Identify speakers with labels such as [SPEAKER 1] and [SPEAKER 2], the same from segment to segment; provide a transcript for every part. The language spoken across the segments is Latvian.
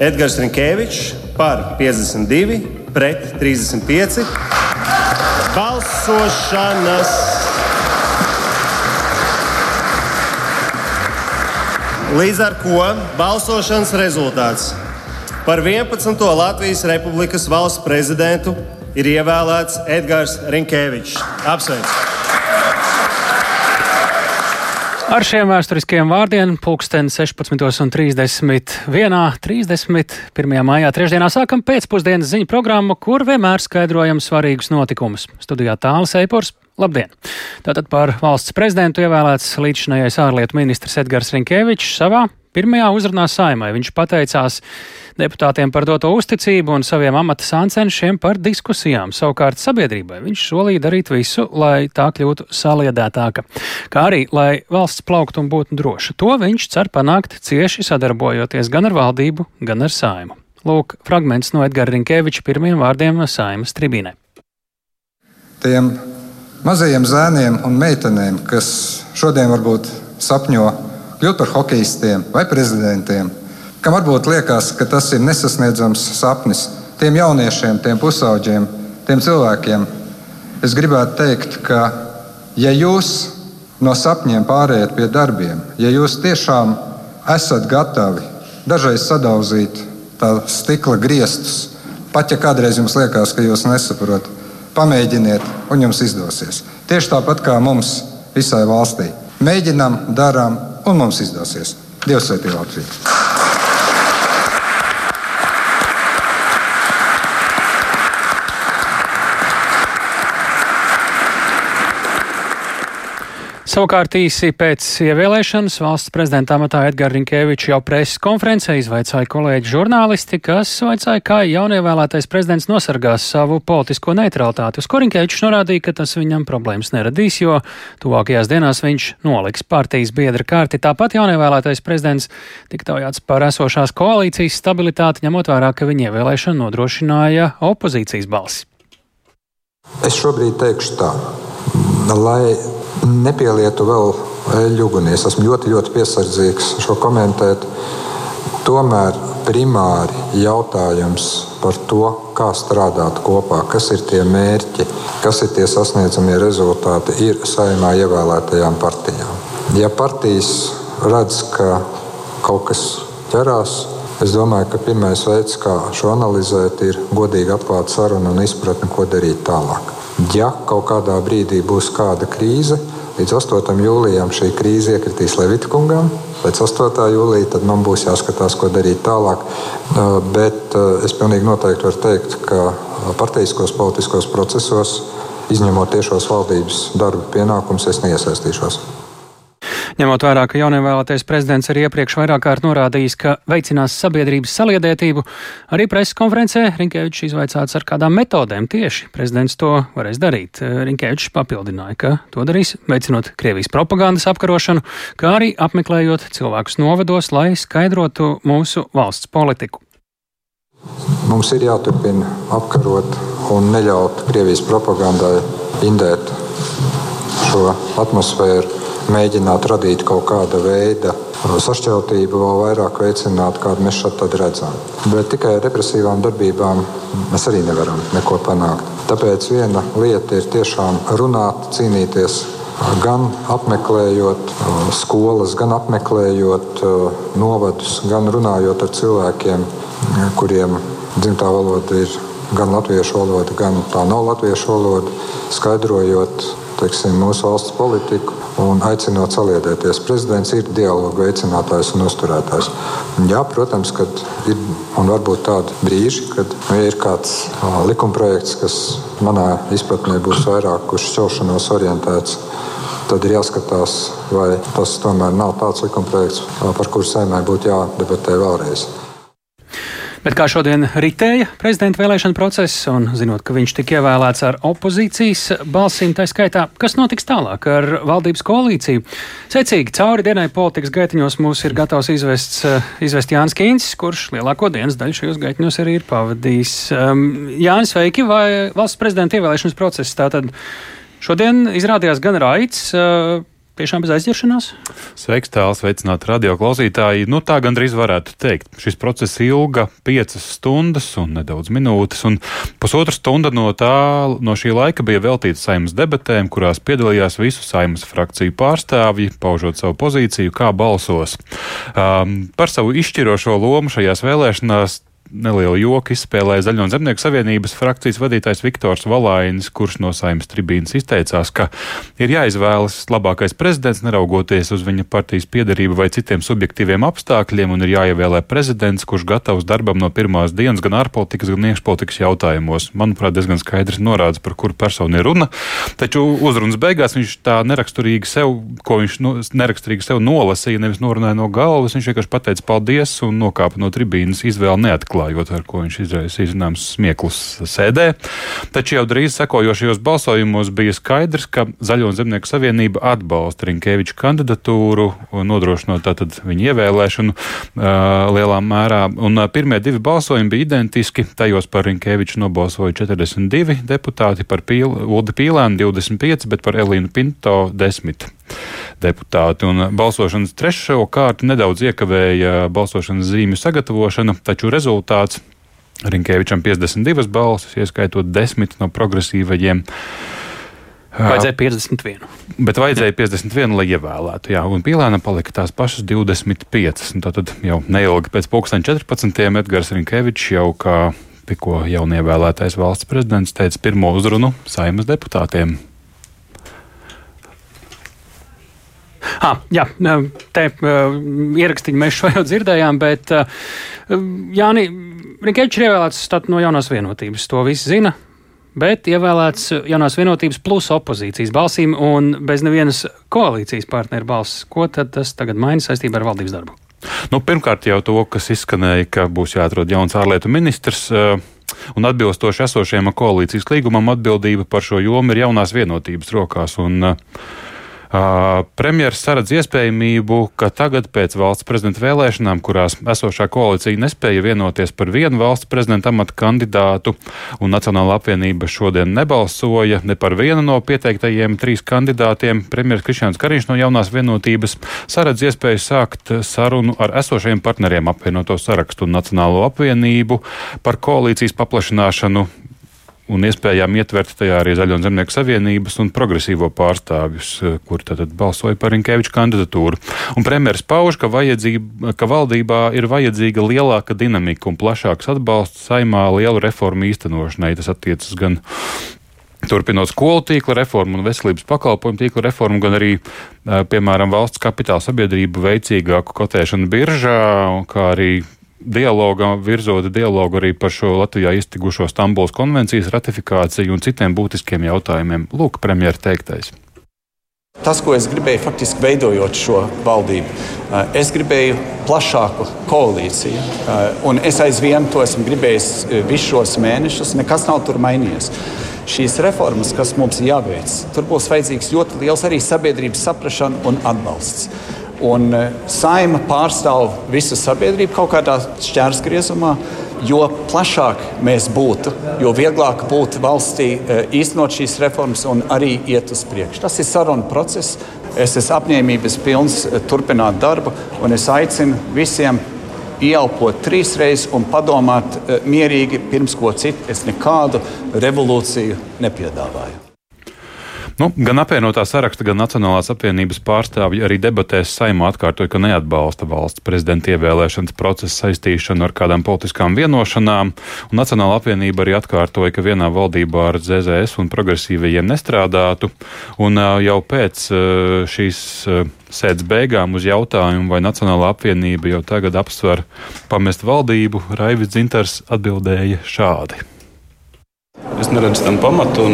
[SPEAKER 1] Edgars Rinkēvičs par 52, pret 35. Balsošanas. Līdz ar to balsošanas rezultāts par 11. Latvijas Republikas valsts prezidentu ir ievēlēts Edgars Rinkēvičs. Apsveicu!
[SPEAKER 2] Ar šiem vēsturiskiem vārdiem pulksten 16.31. 30. 1. maijā trešdienā sākam pēcpusdienas ziņu programmu, kur vienmēr skaidrojam svarīgus notikumus. Studijā tāls Eipors. Labdien! Tātad par valsts prezidentu ievēlēts līdzinājais ārlietu ministrs Edgars Rinkēvičs savā pirmajā uzrunā saimai. Viņš pateicās deputātiem par doto uzticību un saviem amata sāncenšiem par diskusijām. Savukārt sabiedrībai viņš solīja darīt visu, lai tā kļūtu saliedētāka, kā arī, lai valsts plauktu un būtu droša. To viņš cer panākt cieši sadarbojoties gan ar valdību, gan ar saimu. Lūk, fragments no Edgara Rinkēviča pirmiem vārdiem saimas tribīnē.
[SPEAKER 3] Tiem mazajiem zēniem un meitenēm, kas šodien varbūt sapņo kļūt par hokeistiem vai prezidentiem, kam varbūt liekas, ka tas ir nesasniedzams sapnis. Tiem jauniešiem, tiem pusauģiem, tiem cilvēkiem es gribētu teikt, ka ja jūs no sapņiem pārējat pie darbiem, ja jūs tiešām esat gatavi dažreiz sadauzīt tā stikla griestus, pat ja kādreiz jums liekas, ka jūs nesaprotat, pamēģiniet, un jums izdosies. Tieši tāpat kā mums visai valstī. Mēģinām, darām, un mums izdosies. Dievs sveitī Latviju!
[SPEAKER 2] Savukārt īsi pēc ievēlēšanas valsts prezidenta amatā Edgars Rinkēvičs jau preses konferencē izvaicāja kolēģi žurnālisti, kas vaicāja, kā jaunievēlētais prezidents nosargās savu politisko neutralitāti. Uz ko Rinkēvičs norādīja, ka tas viņam problēmas neradīs, jo tuvākajās dienās viņš noliks partijas biedra kārti. Tāpat jaunievēlētais prezidents tika taujāts par esošās koalīcijas stabilitāti, ņemot vērā, ka viņa ievēlēšana nodrošināja opozīcijas balsi.
[SPEAKER 4] Es šobrīd teikšu tā, lai nepielietu vēl eļļu ugunī. Es esmu ļoti, ļoti piesardzīgs šo komentēt. Tomēr primāri jautājums par to, kā strādāt kopā, kas ir tie mērķi, kas ir tie sasniedzamie rezultāti, ir saimā ievēlētajām partijām. Ja partijas redz, ka kaut kas ķerās, es domāju, ka pirmais veids, kā šo analizēt, ir godīgi atklāt sarunu un izpratni, ko darīt tālāk. Ja kaut kādā brīdī būs kāda krīze, līdz 8. jūlijam šī krīze iekritīs Levitkungam. Pēc 8. jūlijā tad man būs jāskatās, ko darīt tālāk. Bet es pilnīgi noteikti varu teikt, ka partijiskos politiskos procesos, izņemot tiešos valdības darba pienākumus, es neiesaistīšos.
[SPEAKER 2] Ņemot vērā, ka jaunievēlētais prezidents arī iepriekš vairāk kārt norādījis, ka veicinās sabiedrības saliedētību, arī preses konferencē Rinkēvičs izvaicāts ar kādām metodēm tieši prezidents to varēs darīt. Rinkēvičs papildināja, ka to darīs veicinot Krievijas propagandas apkarošanu, kā arī apmeklējot cilvēkus novados, lai skaidrotu mūsu valsts politiku.
[SPEAKER 4] Mums ir jāturpina apkarot un neļaut Krievijas propagandai indēt šo atmosfēru mēģināt radīt kaut kāda veida sašķeltību, vēl vairāk veicināt, kādu mēs šeit redzam. Bet tikai ar represīvām darbībām mēs arī nevaram neko panākt. Tāpēc viena lieta ir tiešām runāt, cīnīties. Gan apmeklējot skolas, gan apmeklējot novadus, gan runājot ar cilvēkiem, kuriem dzimtā valoda ir gan latviešu valoda, gan tā nav latviešu valoda, skaidrojot teiksim, mūsu valsts politiku un aicinot saliedēties. Prezidents ir dialogu veicinātājs un uzturētājs. Jā, protams, ka ir un varbūt tādi brīži, kad nu, ir kāds likumprojekts, kas manā izpratnē būs vairāk uz šķelšanos orientēts. Tad ir jāskatās, vai tas tomēr nav tāds likumprojekts, par kuru saimē būtu jādebatē vēlreiz.
[SPEAKER 2] Bet kā šodien ritēja prezidenta vēlēšana process, un zinot, ka viņš tika ievēlēts ar opozīcijas balsīm, tā skaitā, kas notiks tālāk ar valdības koalīciju? Secīgi cauri dienai politikas gaitiņos mūs ir gatavs izvest, izvest Jānis Kīns, kurš lielāko dienas daļu šajos gaitiņos arī ir pavadījis. Um, Jānis, sveiki, vai valsts prezidenta ievēlēšanas process tātad šodien izrādījās gan raids? Uh, tiešām bez aizķeršanās?
[SPEAKER 5] Sveiks, tāls, sveicināt radio klausītāji. Nu, tā gandrīz varētu teikt. Šis process ilga piecas stundas un nedaudz minūtes, un pusotra stunda no, tā, no šī laika bija veltīta saimas debatēm, kurās piedalījās visu saimas frakciju pārstāvji, paužot savu pozīciju, kā balsos. Um, par savu izšķirošo lomu šajās vēlēšanās nelielu joku izspēlēja Zaļo un Zemnieku savienības frakcijas vadītājs Viktors Valainis, kurš no saimnes tribīnas izteicās, ka ir jāizvēlas labākais prezidents, neraugoties uz viņa partijas piedarību vai citiem subjektīviem apstākļiem, un ir jāievēlē prezidents, kurš gatavs darbam no pirmās dienas gan ārpolitikas, gan iekšpolitikas jautājumos. Manuprāt, diezgan skaidrs norādes, par kuru personu ir runa. Taču uzrunas beigās viņš tā neraksturīgi sev, ko viņš no, neraksturīgi sev nolasīja, nevis norunāja no galvas. Viņš vienkārši pateica paldies un nokāpa no tribīnas izvēli neatklāt atklājot, ar ko viņš izraisīja zināms smieklus sēdē. Taču jau drīz sekojošajos balsojumos bija skaidrs, ka Zaļo un Zemnieku savienība atbalsta Rinkēviča kandidatūru, nodrošinot tātad viņa ievēlēšanu uh, lielā mērā. Un uh, pirmie divi balsojumi bija identiski. Tajos par Rinkēviču nobalsoja 42 deputāti, par Pīl, Uldi Pīlēnu 25, bet par Elīnu Pinto 10 deputāti. Un balsošanas trešo kārtu nedaudz iekavēja balsošanas zīmju sagatavošana, taču rezultāts Rinkēvičam 52 balsis, ieskaitot 10 no progresīvajiem.
[SPEAKER 2] Vajadzēja 51.
[SPEAKER 5] Bet vajadzēja 51, lai ievēlētu. Jā, un Pīlēna palika tās pašas 25. Tad jau neilgi pēc 2014. Edgars Rinkevičs jau kā tikko jaunievēlētais valsts prezidents teica pirmo uzrunu saimas deputātiem.
[SPEAKER 2] Ah, jā, te ierakstīju mēs šo jau dzirdējām, bet Jāni Rinkēvičs ir ievēlēts no jaunās vienotības. To visi zina. Bet ievēlēts jaunās vienotības plus opozīcijas balsīm un bez nevienas koalīcijas partneru balss. Ko tad tas tagad maina saistībā ar valdības darbu?
[SPEAKER 5] Nu, pirmkārt, jau to, kas izskanēja, ka būs jāatrod jauns ārlietu ministrs. Un atbilstoši esošajam koalīcijas līgumam, atbildība par šo jomu ir jaunās vienotības rokās. Un, uh, Premjeras saredz iespējamību, ka tagad pēc valsts prezidenta vēlēšanām, kurās esošā koalīcija nespēja vienoties par vienu valsts prezidenta amata kandidātu, un Nacionāla apvienība šodien nebalsoja ne par vienu no pieteiktajiem trīs kandidātiem, premjeras Krišņāns Kariņš no jaunās vienotības saredz iespēju sākt sarunu ar esošajiem partneriem apvienoto sarakstu un Nacionālo apvienību par koalīcijas paplašināšanu un iespējām ietvert tajā arī Zaļo Zemnieku savienības un progresīvo pārstāvjus, eh, kuri tātad balsoja par Rinkēviča kandidatūru. Un premjeras pauž, ka, ka valdībā ir vajadzīga lielāka dinamika un plašāks atbalsts saimā lielu reformu īstenošanai. Tas attiecas gan Turpinot skolu tīkla reformu un veselības pakalpojumu tīkla reformu, gan arī, eh, piemēram, valsts kapitāla sabiedrību veicīgāku kotēšanu biržā, kā arī dialogā, virzot dialogu arī par šo Latvijā iztigušo Stambulas konvencijas ratifikāciju un citiem būtiskiem jautājumiem. Lūk, premjera teiktais.
[SPEAKER 6] Tas, ko es gribēju faktiski veidojot šo valdību, eh, es gribēju plašāku koalīciju. Eh, un es aizvien to esmu gribējis eh, visus šos mēnešus, nekas nav tur mainījies. Šīs reformas, kas mums ir jāveic, tur būs vajadzīgs ļoti liels arī sabiedrības saprāšana un atbalsts. Un e, saima pārstāv visu sabiedrību kaut kādā šķērsgriezumā. Jo plašāk mēs būtu, jo vieglāk būtu valstī e, īstenot šīs reformas un arī iet uz priekšu. Tas ir saruna process. Es esmu apņēmības pilns e, turpināt darbu, un es aicinu visiem ieelpot trīs reizes un padomāt mierīgi, pirms ko citu. Es nekādu revolūciju nepiedāvāju.
[SPEAKER 5] Nu, gan apvienotā saraksta, gan Nacionālās apvienības pārstāvji arī debatēs saimā atkārtoja, ka neatbalsta valsts prezidenta ievēlēšanas procesa saistīšanu ar kādām politiskām vienošanām. Nacionāla apvienība arī atkārtoja, ka vienā valdībā ar ZZS un progresīvajiem nestrādātu. Un jau pēc šīs sēdes beigām uz jautājumu, vai Nacionāla apvienība jau tagad apsver pamest valdību, Raivis Dzintars atbildēja šādi.
[SPEAKER 7] Es neredzu tam pamatu.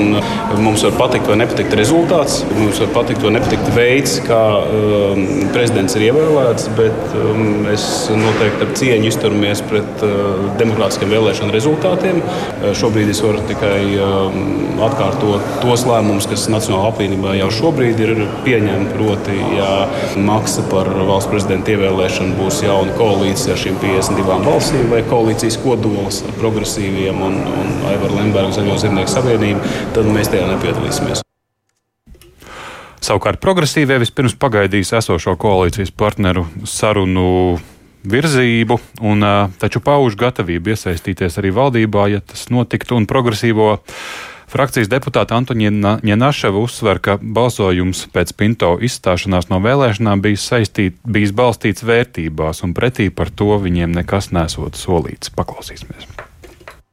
[SPEAKER 7] Mums var patikt vai nepatikt rezultāts. Mums var patikt vai nepatikt veids, kā um, prezidents ir ievēlēts. Bet um, es noteikti ar cieņu izturamies pret uh, demokrātiskiem vēlēšanu rezultātiem. Uh, šobrīd es varu tikai um, atkārtot tos lēmumus, kas Nacionālajā apvienībā jau šobrīd ir pieņemti. Proti, ja maksa par valsts prezidenta ievēlēšanu būs jauna koalīcija ar šīm 52 balsīm vai koalīcijas kodols ar progresīviem un, un Aivaru Lembergu zaļo zemnieku savienību, tad mēs tajā nepiedalīsimies.
[SPEAKER 5] Savukārt progresīvie vispirms pagaidīs esošo koalīcijas partneru sarunu virzību, un, taču pauž gatavību iesaistīties arī valdībā, ja tas notiktu, un progresīvo Frakcijas deputāta Antoņina Ņenaševa uzsver, ka balsojums pēc Pinto izstāšanās no vēlēšanām bijis, saistīt, bijis balstīts vērtībās, un pretī par to viņiem nekas nesot solīts. Paklausīsimies!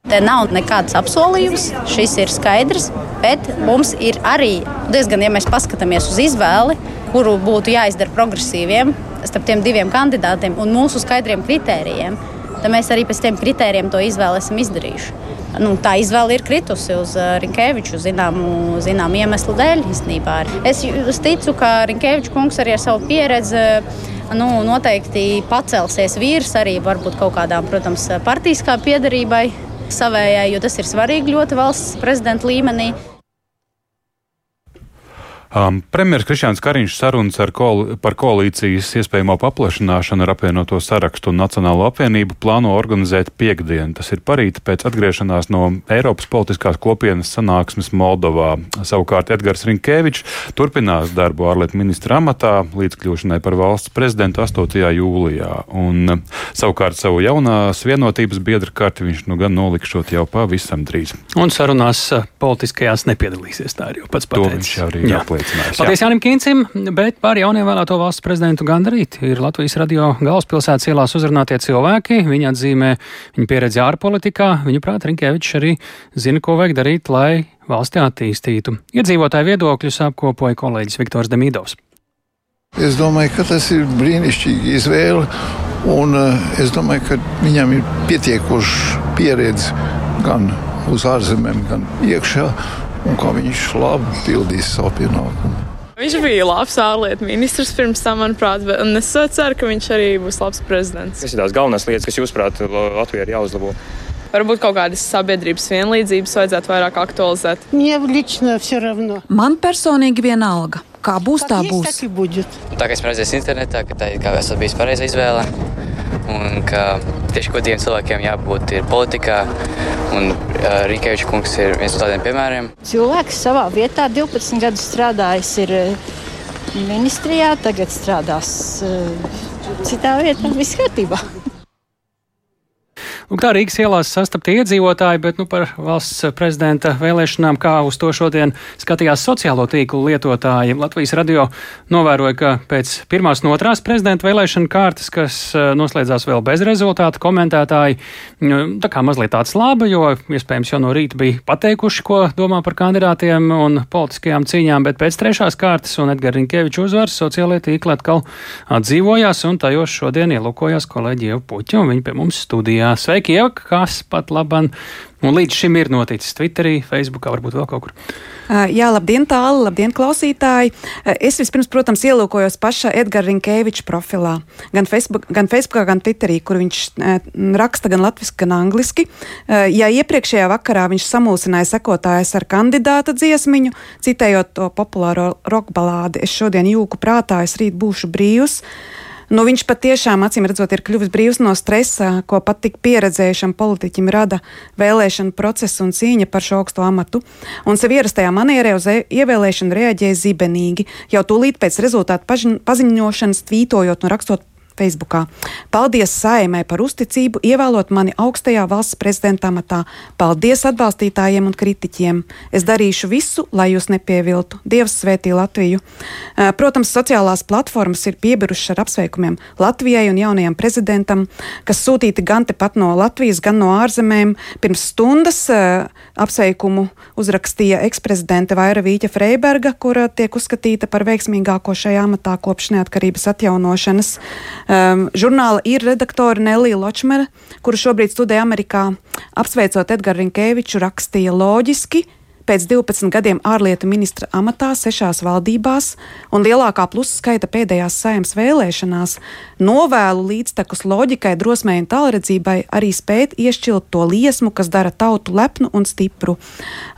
[SPEAKER 8] Te nav nekāds apsolījums, šis ir skaidrs, bet mums ir arī diezgan, ja mēs paskatāmies uz izvēli, kuru būtu jāizdara progresīviem starp tiem diviem kandidātiem un mūsu skaidriem kritērijiem, tad mēs arī pēc tiem kritērijiem to izvēli esam izdarījuši. Nu, tā izvēle ir kritusi uz uh, Rinkēviču zināmu, zināmu iemeslu dēļ. Īstenībā. Es, es ticu, ka Rinkēviča kungs arī ar savu pieredzi nu, noteikti pacelsies vīrs arī varbūt kaut kādām, protams, partijiskā piedarībai savējai, jo tas ir svarīgi ļoti valsts prezidenta līmenī.
[SPEAKER 5] Um, Premjerministrs Krišjāns Kariņš sarunas koali, par koalīcijas iespējamo paplašināšanu ar apvienoto sarakstu un Nacionālo apvienību plāno organizēt piekdienu. Tas ir parīt pēc atgriešanās no Eiropas politiskās kopienas sanāksmes Moldovā. Savukārt Edgars Rinkēvičs turpinās darbu ārlietu ministra amatā līdz kļūšanai par valsts prezidentu 8. jūlijā. Un, savukārt savu jaunās vienotības biedra karti viņš nu gan nolikšot jau pavisam drīz.
[SPEAKER 2] Un sarunās politiskajās nepiedalīsies. Tā ir jau pats pateicis.
[SPEAKER 5] To viņš arī apliecinājis apliecinājis.
[SPEAKER 2] Paldies Jānim Kīncim, bet par jaunievēlēto valsts prezidentu gandarīt ir Latvijas radio galvaspilsētas ielās uzrunātie cilvēki. Viņi atzīmē viņu pieredzi ārpolitikā. Viņuprāt, Rinkēvičs arī zina, ko vajag darīt, lai valsti attīstītu. Iedzīvotāju viedokļus apkopoja kolēģis Viktors Demīdovs.
[SPEAKER 9] Es domāju, ka tas ir brīnišķīgi izvēle, un uh, es domāju, ka viņam ir pietiekoša pieredze gan uz ārzemēm, gan iekšā un kā viņš labi pildīs savu pienākumu.
[SPEAKER 10] Viņš bija labs ārlietu ministrs pirms tam, manuprāt, un es ceru, ka viņš arī būs labs prezidents.
[SPEAKER 11] Kas ir tās galvenās lietas, kas, jūsuprāt, Latvijā ir jāuzlabo?
[SPEAKER 10] Varbūt kaut kādas sabiedrības vienlīdzības vajadzētu vairāk aktualizēt.
[SPEAKER 12] Man personīgi vienalga, kā būs, tā būs.
[SPEAKER 13] Tā kā es redzēju internetā, ka tā ir kā esat bijis pareiza izvēle un ka tieši godīgiem cilvēkiem jābūt politikā. Un uh, Rīgēviča kungs ir viens no tādiem piemēriem.
[SPEAKER 14] Cilvēks savā vietā 12 gadus strādājis ir ministrijā, tagad strādās uh, citā vietā. Viss kārtībā.
[SPEAKER 2] Lūk, tā Rīgas ielās sastapti iedzīvotāji, bet nu, par valsts prezidenta vēlēšanām, kā uz to šodien skatījās sociālo tīklu lietotāji. Latvijas radio novēroja, ka pēc pirmās un otrās prezidenta vēlēšana kārtas, kas eh, noslēdzās vēl bez rezultātu, komentētāji nu, tā kā mazliet tāds laba, jo iespējams jau no rīta bija pateikuši, ko domā par kandidātiem un politiskajām cīņām, bet pēc trešās kārtas un Edgars Rinkeviča uzvaras sociālajie tīkli atkal atdzīvojās, un tajos šodien ielūkojās kolēģi Ieva Puķa, un viņi pie mums studijā. Sveiki! Kieva, kas pat laban un līdz šim ir noticis Twitterī, Facebookā, varbūt vēl kaut kur.
[SPEAKER 12] Jā, labdien, tālu, labdien, klausītāji. Es vispirms, protams, ielūkojos pašā Edgara Rinkēviča profilā. Gan, Facebook, gan Facebookā, gan Twitterī, kur viņš raksta gan latviešu, gan angliski. Ja iepriekšējā vakarā viņš samulsināja sekotājus ar kandidāta dziesmiņu, citējot to populāro rokbalādi, es šodien jūku prātā, es rīt būšu brīvs. Nu, viņš patiešām, acīm redzot, ir kļuvis brīvs no stresa, ko pat tik pieredzējušam politiķim rada vēlēšana process un cīņa par šo augsto amatu. Un sev ierastajā manierē uz ievēlēšanu reaģēja zibenīgi, jau tūlīt pēc rezultātu paziņošanas, tvītojot un rakstot Facebookā. Paldies saimē par uzticību, ievēlot mani augstajā valsts prezidenta amatā. Paldies atbalstītājiem un kritiķiem. Es darīšu visu, lai jūs nepieviltu. Dievs svētī Latviju. Eh, protams, sociālās platformas ir piebirušas ar apsveikumiem Latvijai un jaunajam prezidentam, kas sūtīti gan tepat no Latvijas, gan no ārzemēm. Pirms stundas eh, apsveikumu uzrakstīja eksprezidente Vaira Vīķa Freiberga, kura tiek uzskatīta par veiksmīgāko šajā amatā kopš neatkarības atjaunošanas. Um, žurnāla ir redaktore Nelija Ločmere, kura šobrīd studē Amerikā. Apsveicot Edgars Rinkēviču, rakstīja loģiski, pēc 12 gadiem ārlietu ministra amatā, sešās valdībās un lielākā plusa skaita pēdējās saimnes vēlēšanās, novēlu līdztekus loģikai, drosmei un tālredzībai arī spēt iešķilt to liesmu, kas dara tautu lepnu un stipru.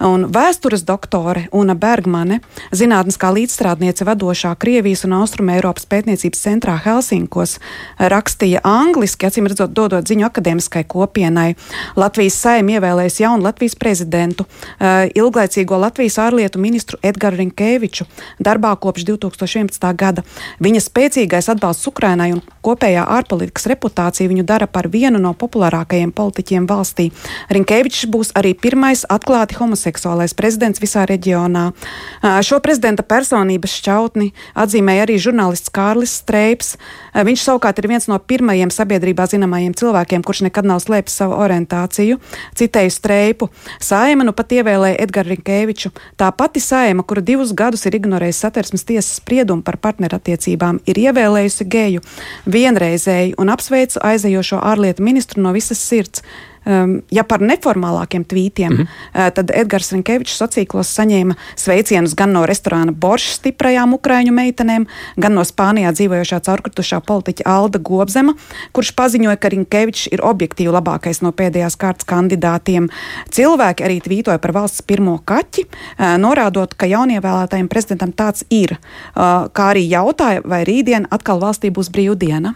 [SPEAKER 12] Un vēstures doktore Una Bergmane, zinātniskā līdzstrādniece vadošā Krievijas un Austrum Eiropas pētniecības centrā Helsinkos, rakstīja angliski, acīm redzot, dodot ziņu akadēmiskai kopienai. Latvijas saimē ievēlēs jaunu Latvijas prezidentu. Uh, ilglaicīgo Latvijas ārlietu ministru Edgars Rinkēviču darbā kopš 2011. gada. Viņa spēcīgais atbalsts Ukrainai un kopējā ārpolitikas reputācija viņu dara par vienu no populārākajiem politiķiem valstī. Rinkēvičs būs arī pirmais atklāti homoseksuālais prezidents visā reģionā. Šo prezidenta personības šķautni atzīmēja arī žurnālists Kārlis Streips. Viņš savukārt ir viens no pirmajiem sabiedrībā zināmajiem cilvēkiem, kurš nekad nav slēpis savu orientāciju. Citēju Streipu. Saima nu pat ievēlēja Edgars Rinkēviču. Tā pati saima, kura divus gadus ir ignorējusi satversmes tiesas spriedumu par partnerattiecībām, ir ievēlējusi geju vienreizēji un apsveicu aizejošo ārlietu ministru no visas sirds. Um, ja par neformālākiem tvītiem, mm -hmm. tad Edgars Rinkevičs sociālos saņēma sveicienus gan no restorāna Boršs stiprajām ukraiņu meitenēm, gan no Spānijā dzīvojošā caurkritušā politiķa Alda Gobzema, kurš paziņoja, ka Rinkevičs ir objektīvi labākais no pēdējās kārtas kandidātiem. Cilvēki arī tvītoja par valsts pirmo kaķi, uh, norādot, ka jaunievēlētajam prezidentam tāds ir, uh, kā arī jautāja, vai rītdien atkal valstī būs brīvdiena.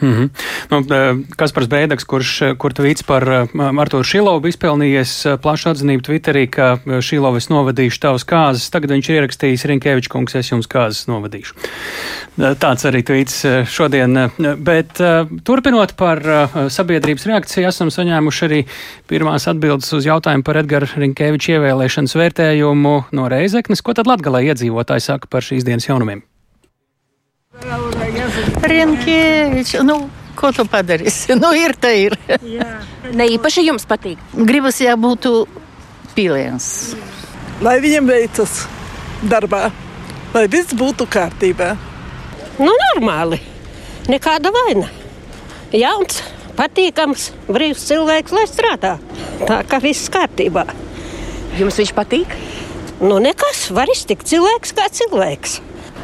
[SPEAKER 2] Mm -hmm. nu, e, Kaspars Bēdaks, kurš e, kur tvīts par e, Arturu Šilovu, izpelnījies plašu atzinību Twitterī, ka Šilovis novadīšu tavas kāzas. Tagad viņš ir ierakstījis Rinkēvičs kungs, es jums kāzas novadīšu. Tāds arī tvīts šodien. Bet turpinot par sabiedrības reakciju, esam saņēmuši arī pirmās atbildes uz jautājumu par Edgara Rinkēviča ievēlēšanas vērtējumu no Reizeknes. Ko tad Latgalē iedzīvotāji saka par šīs dienas jaunumiem?
[SPEAKER 15] Rinkēvičs, nu, ko tu padarīsi? Nu, ir tā ir.
[SPEAKER 16] ne īpaši jums patīk.
[SPEAKER 15] Gribas, ja būtu pīlēns.
[SPEAKER 17] Lai viņam veicas darbā, lai viss būtu kārtībā.
[SPEAKER 16] Nu, normāli. Nekāda vaina. Jauns, patīkams, brīvs cilvēks, lai strādā. Tā kā viss kārtībā. Jums viņš patīk? Nu, nekas, var iztikt cilvēks kā cilvēks.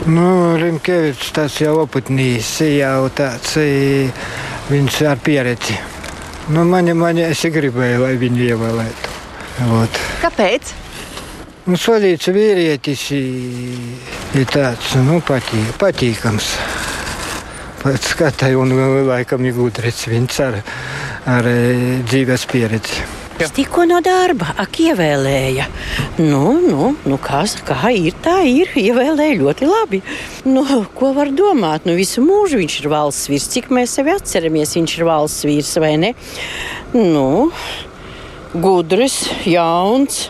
[SPEAKER 18] Nu, Rimkevičs tas jau oputnīs, jau tāds viņš ar pieredzi. Nu, mani, mani es gribēju, lai viņu ievēlētu. Vot.
[SPEAKER 16] Kāpēc?
[SPEAKER 18] Nu, solīts vīrietis ir tāds nu, patī, patīkams. Pēc skatai un laikam ir gudrs. Viņš ar, ar dzīves pieredzi.
[SPEAKER 16] Es tikko no darba, ak, ievēlēja. Nu, nu, nu kā, kā ir, tā ir. Ievēlēja ļoti labi. Nu, ko var domāt? Nu, visu mūžu viņš ir valsts vīrs. Cik mēs sevi atceramies, viņš ir valsts vīrs vai ne? Nu, gudrs, jauns.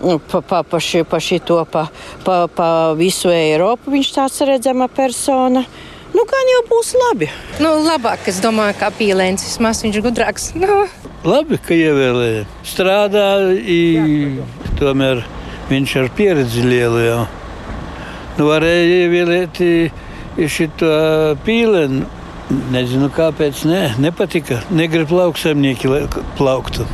[SPEAKER 16] Nu, pa, pa, pa, ši, pa šito, pa, pa, pa visu Eiropu viņš tāds redzama persona. Nu, gan jau būs labi. Nu, labāk, es domāju, kā pīlēns. Vismaz viņš ir gudrāks. Nu.
[SPEAKER 19] Labi, ka ievēlēja. Strādā, i, tomēr viņš ar pieredzi lielu jau. Nu, varēja ievēlēt šo pīlēnu. Nezinu, kāpēc. Ne, nepatika. Negrib lauksaimnieki plauktu.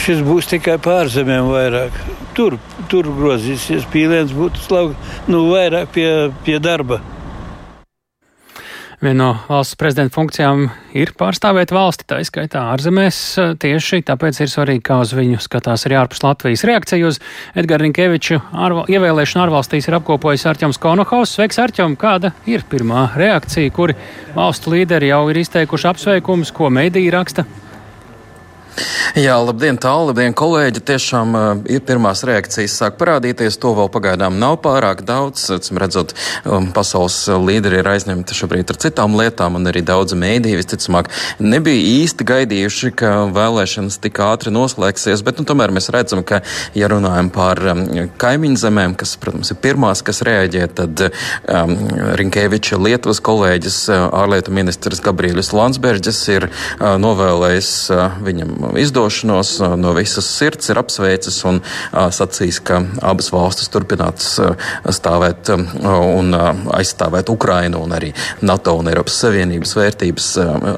[SPEAKER 19] Šis būs tikai pārzemēm vairāk. Tur, tur grozīsies. Pīlēns būtu nu, vairāk pie, pie darba.
[SPEAKER 2] Viena no valsts prezidenta funkcijām ir pārstāvēt valsti, tā izskaitā ārzemēs. Tieši tāpēc ir svarīgi, kā uz viņu skatās arī ārpus Latvijas. Reakcija uz Edgara Rinkeviču ārval, ievēlēšanu ārvalstīs ir apkopojis Arķems Konohaus. Sveiks, Arķem! Kāda ir pirmā reakcija, kuri valstu līderi jau ir izteikuši apsveikumus, ko mediji raksta?
[SPEAKER 20] Jā, labdien, tālu, labdien, kolēģi. Tiešām uh, ir pirmās reakcijas sāk parādīties. To vēl pagaidām nav pārāk daudz. Cim redzot, um, pasaules līderi ir aizņemti šobrīd ar citām lietām, un arī daudz mēdīji visticamāk nebija īsti gaidījuši, ka vēlēšanas tik ātri noslēgsies. Bet, nu, tomēr mēs redzam, ka, ja runājam par um, kaimiņu zemēm, kas, protams, ir pirmās, kas reaģē, tad um, Rinkēviča Lietuvas kolēģis, uh, ārlietu ministrs Gabrielis Landsbergis ir uh, novēlējis uh, viņam izdošanos no visas sirds ir apsveicis un sacījis, ka abas valstis turpinās stāvēt un aizstāvēt Ukrainu un arī NATO un Eiropas Savienības vērtības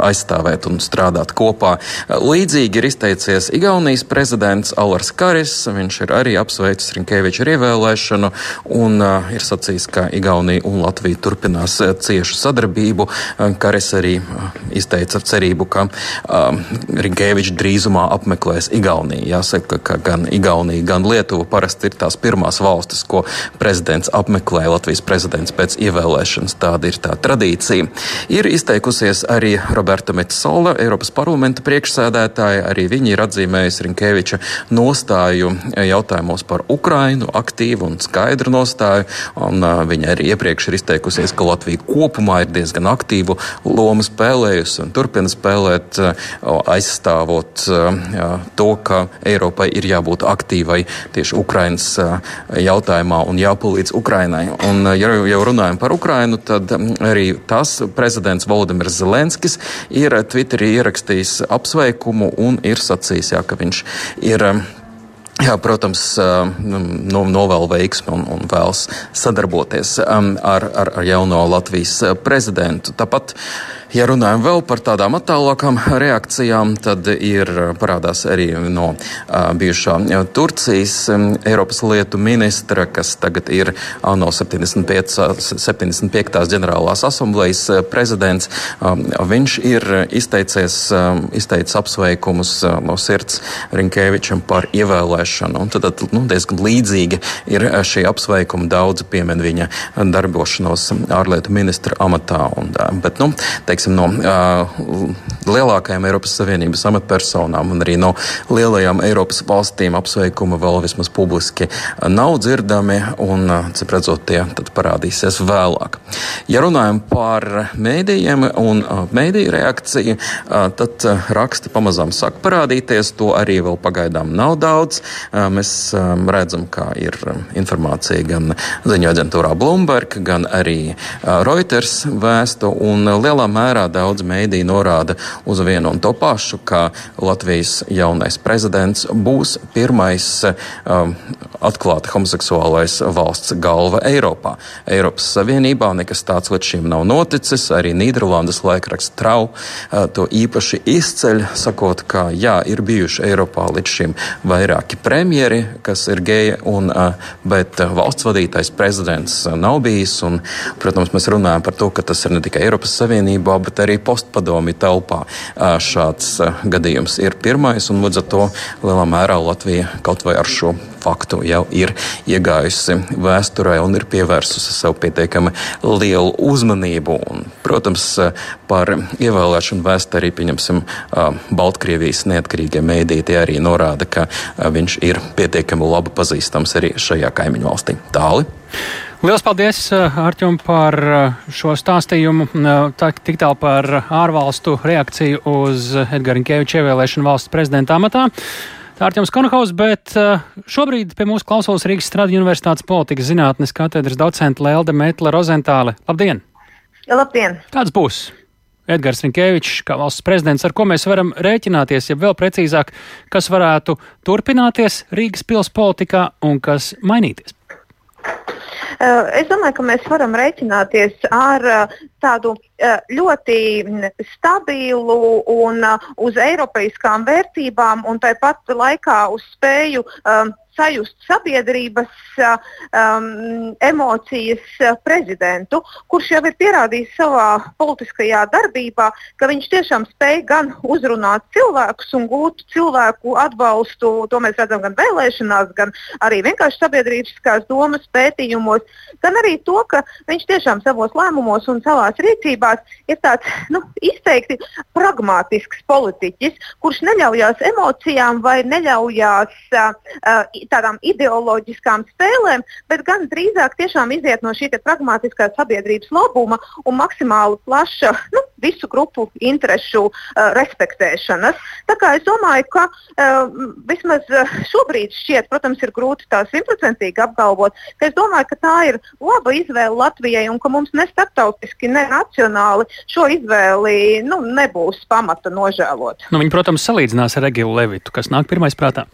[SPEAKER 20] aizstāvēt un strādāt kopā. Līdzīgi ir izteicies Igaunijas prezidents Alars Karis. Viņš ir arī apsveicis Rinkēviča ievēlēšanu un ir sacījis, ka Igaunija un Latvija turpinās ciešu sadarbību. Karis arī izteica cerību, ka Rinkēvičs drīzumā apmeklēs Igauniju. Jāsaka, ka gan Igaunija, gan Lietuva parasti ir tās pirmās valstis, ko prezidents apmeklē Latvijas prezidents pēc ievēlēšanas. Tāda ir tā tradīcija. Ir izteikusies arī Roberta Metsola, Eiropas parlamenta priekšsēdētāja. Arī viņa ir atzīmējusi Rinkēviča nostāju jautājumos par Ukrainu, aktīvu un skaidru nostāju. Un, uh, viņa arī iepriekš ir izteikusies, ka Latvija kopumā ir diezgan aktīvu lomu spēlējusi un turpina spēlēt, uh, aizstāvot to, ka Eiropai ir jābūt aktīvai tieši Ukrainas uh, jautājumā un jāpalīdz Ukrainai. Un, uh, ja jau runājam par Ukrainu, tad um, arī tas prezidents Valdemirs Zelenskis ir Twitterī ierakstījis apsveikumu un ir sacījis, jā, ka viņš ir. Um, Jā, protams, no, novēl veiksmi un, un vēlas sadarboties ar, ar, ar jauno Latvijas prezidentu. Tāpat Ja runājam vēl par tādām attālākām reakcijām, tad ir parādās arī no uh, bijušā Turcijas um, Eiropas lietu ministra, kas tagad ir ANO 75. 75. ģenerālās asamblejas prezidents. Um, viņš ir izteicies, um, izteicis apsveikumus uh, no sirds Rinkēvičam par ievēlēšanu. Un tad nu, diezgan līdzīgi ir šie apsveikumi. Daudzi piemin viņa darbošanos ārlietu ministra amatā. Un, bet, nu, teiksim, teiksim, no uh, lielākajām Eiropas Savienības amatpersonām un arī no lielajām Eiropas valstīm apsveikumi vēl vismaz publiski nav dzirdami, un, cik redzot, tie parādīsies vēlāk. Ja runājam par mēdījiem un mēdīju reakciju, tad raksti pamazām sāk parādīties. To arī vēl pagaidām nav daudz. Mēs redzam, kā ir informācija gan ziņu aģentūrā Bloomberg, gan arī Reuters vēstu, un lielā mērā mērā daudz mēdī norāda uz vienu un to pašu, ka Latvijas jaunais prezidents būs pirmais um, atklāti homoseksuālais valsts galva Eiropā. Eiropas Savienībā nekas tāds līdz šim nav noticis. Arī Nīderlandes laikraksts Trau uh, to īpaši izceļ, sakot, ka jā, ir bijuši Eiropā līdz šim vairāki premjeri, kas ir geji, un, uh, bet uh, valsts vadītais prezidents nav bijis. Un, protams, mēs runājam par to, ka tas ir ne tikai Eiropas Savienībā, bet arī postpadomi telpā šāds gadījums ir pirmais, līdz ar to lielā mērā Latvija kaut vai ar šo faktu jau ir iegājusi vēsturē un ir pievērsusi sev pietiekami lielu uzmanību. Un, protams, par ievēlēšanu vēstu arī pieņemsim Baltkrievijas neatkarīgie mēdīji. Tie arī norāda, ka viņš ir pietiekami labi pazīstams arī šajā kaimiņu valstī. Tāli.
[SPEAKER 2] Lielas paldies, Arčum, par šo stāstījumu. Tā, tik tālu par ārvalstu reakciju uz Edgara Inkeviča ievēlēšanu valsts prezidenta amatā. Ārķis Konohaus, bet šobrīd pie mūsu klausos Rīgas Stradiņu Universitātes politikas zinātnes katedras docenta Lelde Meitla Rozentāle. Labdien!
[SPEAKER 21] Labdien!
[SPEAKER 2] Kāds būs Edgars Rinkevičs, kā valsts prezidents, ar ko mēs varam rēķināties, ja vēl precīzāk, kas varētu turpināties Rīgas pils politikā un kas mainīties?
[SPEAKER 21] Es domāju, ka mēs varam rēķināties ar tādu ļoti stabilu un uz eiropeiskām vērtībām un tāpat laikā uz spēju sajust sabiedrības um, emocijas prezidentu, kurš jau ir pierādījis savā politiskajā darbībā, ka viņš tiešām spēj gan uzrunāt cilvēkus un gūt cilvēku atbalstu. To mēs redzam gan vēlēšanās, gan arī vienkārši sabiedrības domas pētījumos, gan arī to, ka viņš tiešām savos lēmumos un savās rīcībās ir tāds nu, izteikti pragmatisks politiķis, kurš neļaujās emocijām vai neļaujās uh, tādām ideoloģiskām spēlēm, bet gan drīzāk tiešām iziet no šī pragmatiskā sabiedrības labuma un maksimāli plaša nu, visu grupu interesu uh, respektēšanas. Tā kā es domāju, ka uh, vismaz šobrīd šķiet, protams, ir grūti tā simtprocentīgi apgalvot, ka es domāju, ka tā ir laba izvēle Latvijai un ka mums ne starptautiski, ne nacionāli šo izvēli nu, nebūs pamata nožēlot.
[SPEAKER 2] Nu, viņi, protams, salīdzinās ar Egilu Levitu, kas nāk pirmais prātā.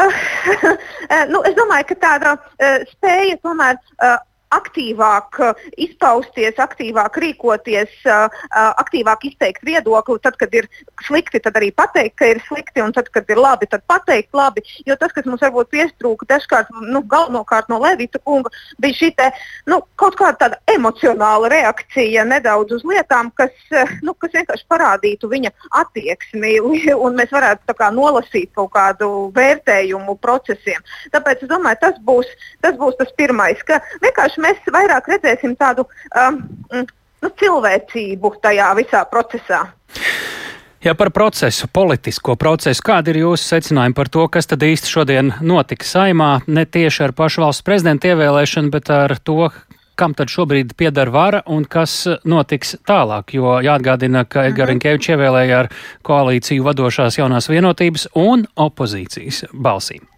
[SPEAKER 21] Uh, nu, es domāju, ka tāda uh, spēja tomēr uh, aktīvāk izpausties, aktīvāk rīkoties, aktīvāk izteikt viedokli. Tad, kad ir slikti, tad arī pateikt, ka ir slikti, un tad, kad ir labi, tad pateikt labi. Jo tas, kas mums varbūt piestrūka dažkārt, nu, galvenokārt no Levita kunga, bija šī te, nu, kaut kāda emocionāla reakcija nedaudz uz lietām, kas, nu, kas vienkārši parādītu viņa attieksmi, un mēs varētu kā, nolasīt kaut kādu vērtējumu procesiem. Tāpēc es domāju, tas būs tas, būs tas pirmais, ka vienkārši mēs vairāk redzēsim tādu um, nu, cilvēcību tajā visā procesā.
[SPEAKER 2] Ja par procesu, politisko procesu, kādi ir jūsu secinājumi par to, kas tad īsti šodien notika saimā, ne tieši ar pašu valsts prezidenta ievēlēšanu, bet ar to, kam tad šobrīd pieder vara un kas notiks tālāk. Jo jāatgādina, ka Edgars Rinkevičs ievēlēja ar koalīciju vadošās jaunās vienotības un opozīcijas balsīm.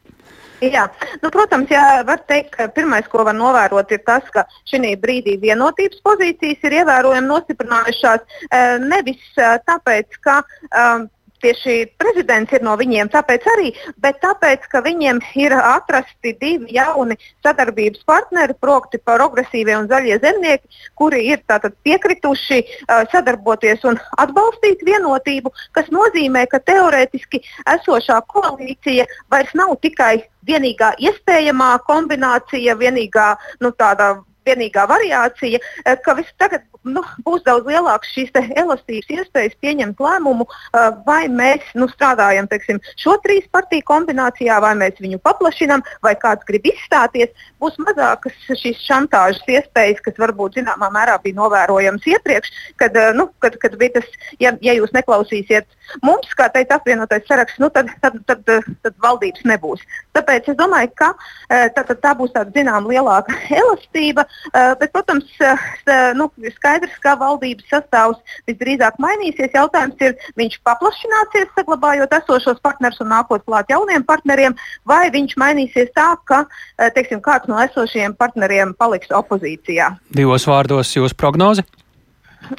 [SPEAKER 21] Jā, nu, protams, jā, var teikt, ka pirmais, ko var novērot, ir tas, ka šī brīdī vienotības pozīcijas ir ievērojami nostiprinājušās eh, nevis eh, tāpēc, ka um, tieši prezidents ir no viņiem, tāpēc arī, bet tāpēc, ka viņiem ir atrasti divi jauni sadarbības partneri, proti, progresīvie un zaļie zemnieki, kuri ir piekrituši uh, sadarboties un atbalstīt vienotību, kas nozīmē, ka teorētiski esošā koalīcija vairs nav tikai vienīgā iespējamā kombinācija, vienīgā nu, tāda vienīgā variācija, eh, ka tagad nu, būs daudz lielākas šīs elastības iespējas pieņemt lēmumu, eh, vai mēs nu, strādājam teiksim, šo trīs partiju kombinācijā, vai mēs viņu paplašinām, vai kāds grib izstāties. Būs mazākas šīs šantāžas iespējas, kas varbūt zināmā mērā bija novērojamas iepriekš, kad, eh, nu, kad, kad bija tas, ja, ja jūs neklausīsiet mums, kā teikt, apvienotais saraksts, nu, tad, tad, tad, tad, tad valdības nebūs. Tāpēc es domāju, ka tā, tā, būs tāda zināmā lielāka elastība. Eh, bet, protams, eh, nu, ir skaidrs, ka valdības sastāvs visdrīzāk mainīsies. Jautājums ir, viņš paplašināsies, saglabājot esošos partnerus un nākot klāt jauniem partneriem, vai viņš mainīsies tā, ka eh, teiksim, kāds no esošajiem partneriem paliks opozīcijā.
[SPEAKER 2] Divos vārdos jūsu prognoze?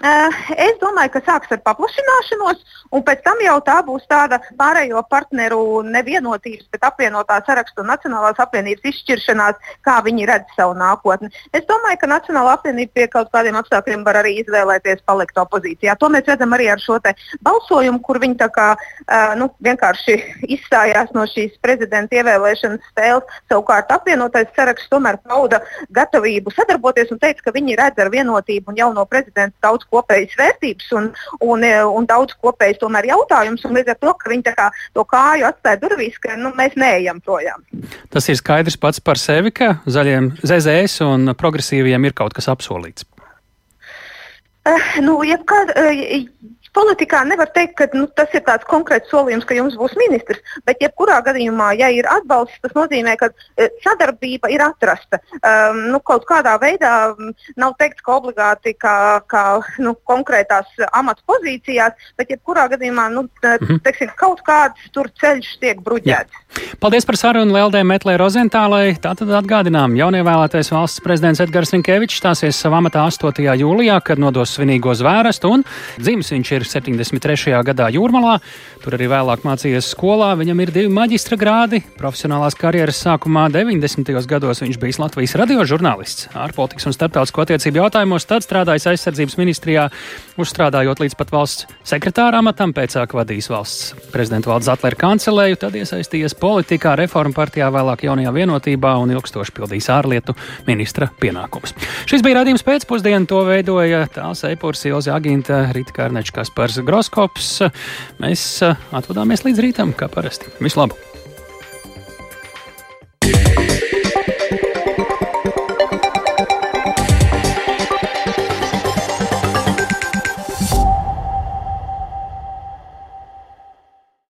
[SPEAKER 21] Es domāju, ka sāks ar paplašināšanos, un pēc tam jau tā būs tāda pārējo partneru nevienotības, bet apvienotā sarakstu un Nacionālās apvienības izšķiršanās, kā viņi redz savu nākotni. Es domāju, ka Nacionālā apvienība pie kaut kādiem apstākļiem var arī izvēlēties palikt opozīcijā. To mēs redzam arī ar šo balsojumu, kur viņi kā, uh, nu, vienkārši izstājās no šīs prezidenta ievēlēšanas spēles. Savukārt apvienotais saraksts tomēr pauda gatavību sadarboties un teica, ka viņi redz ar vienotību un jauno prezidentu daudz kopējas vērtības un, un, un daudz kopējas tomēr jautājumus. Līdz ar to, ka viņi kā, to kāju atstāja durvīs, ka nu, mēs neejam projām.
[SPEAKER 2] Tas ir skaidrs pats par sevi, ka zaļiem ZZS un progresīviem ir kaut kas apsolīts.
[SPEAKER 21] Uh, nu, jebkād, uh, Politikā nevar teikt, ka nu, tas ir tāds konkrēts solījums, ka jums būs ministrs, bet jebkurā gadījumā, ja ir atbalsts, tas nozīmē, ka e, sadarbība ir atrasta. Um, nu, kaut kādā veidā nav teikts, ka obligāti kā, kā nu, konkrētās amata pozīcijās, bet jebkurā gadījumā nu, mhm. teiksim, kaut kāds tur ceļš tiek bruģēts. Jā.
[SPEAKER 2] Paldies par sarunu Lieldē Metlē Rozentālai. Tātad atgādinām, jaunievēlētais valsts prezidents Edgars Rinkevičs stāsies savā amatā 8. jūlijā, kad nodos svinīgo zvērestu un dzimis viņš ir ir 73. gadā Jūrmalā. Tur arī vēlāk mācījies skolā. Viņam ir divi maģistra grādi. Profesionālās karjeras sākumā 90. gados viņš bija Latvijas radiožurnālists, ārpolitikas un starptautisko attiecību jautājumos, tad strādājis aizsardzības ministrijā, uzstrādājot līdz pat valsts sekretāra amatam, pēcāk vadījis valsts prezidenta valdes atlēru kancelēju, tad iesaistījies politikā, reformu partijā, vēlāk jaunajā vienotībā un ilgstoši pildījis ārlietu ministra pienākumus. Šis bija radījums pēcpusdienā, to veidoja Tāls Eipurs, Ilze Aginta, Rita Kārnečkas Kaspars Groskops. Mēs eh, atvadāmies līdz rītam, kā parasti. Vislabāk!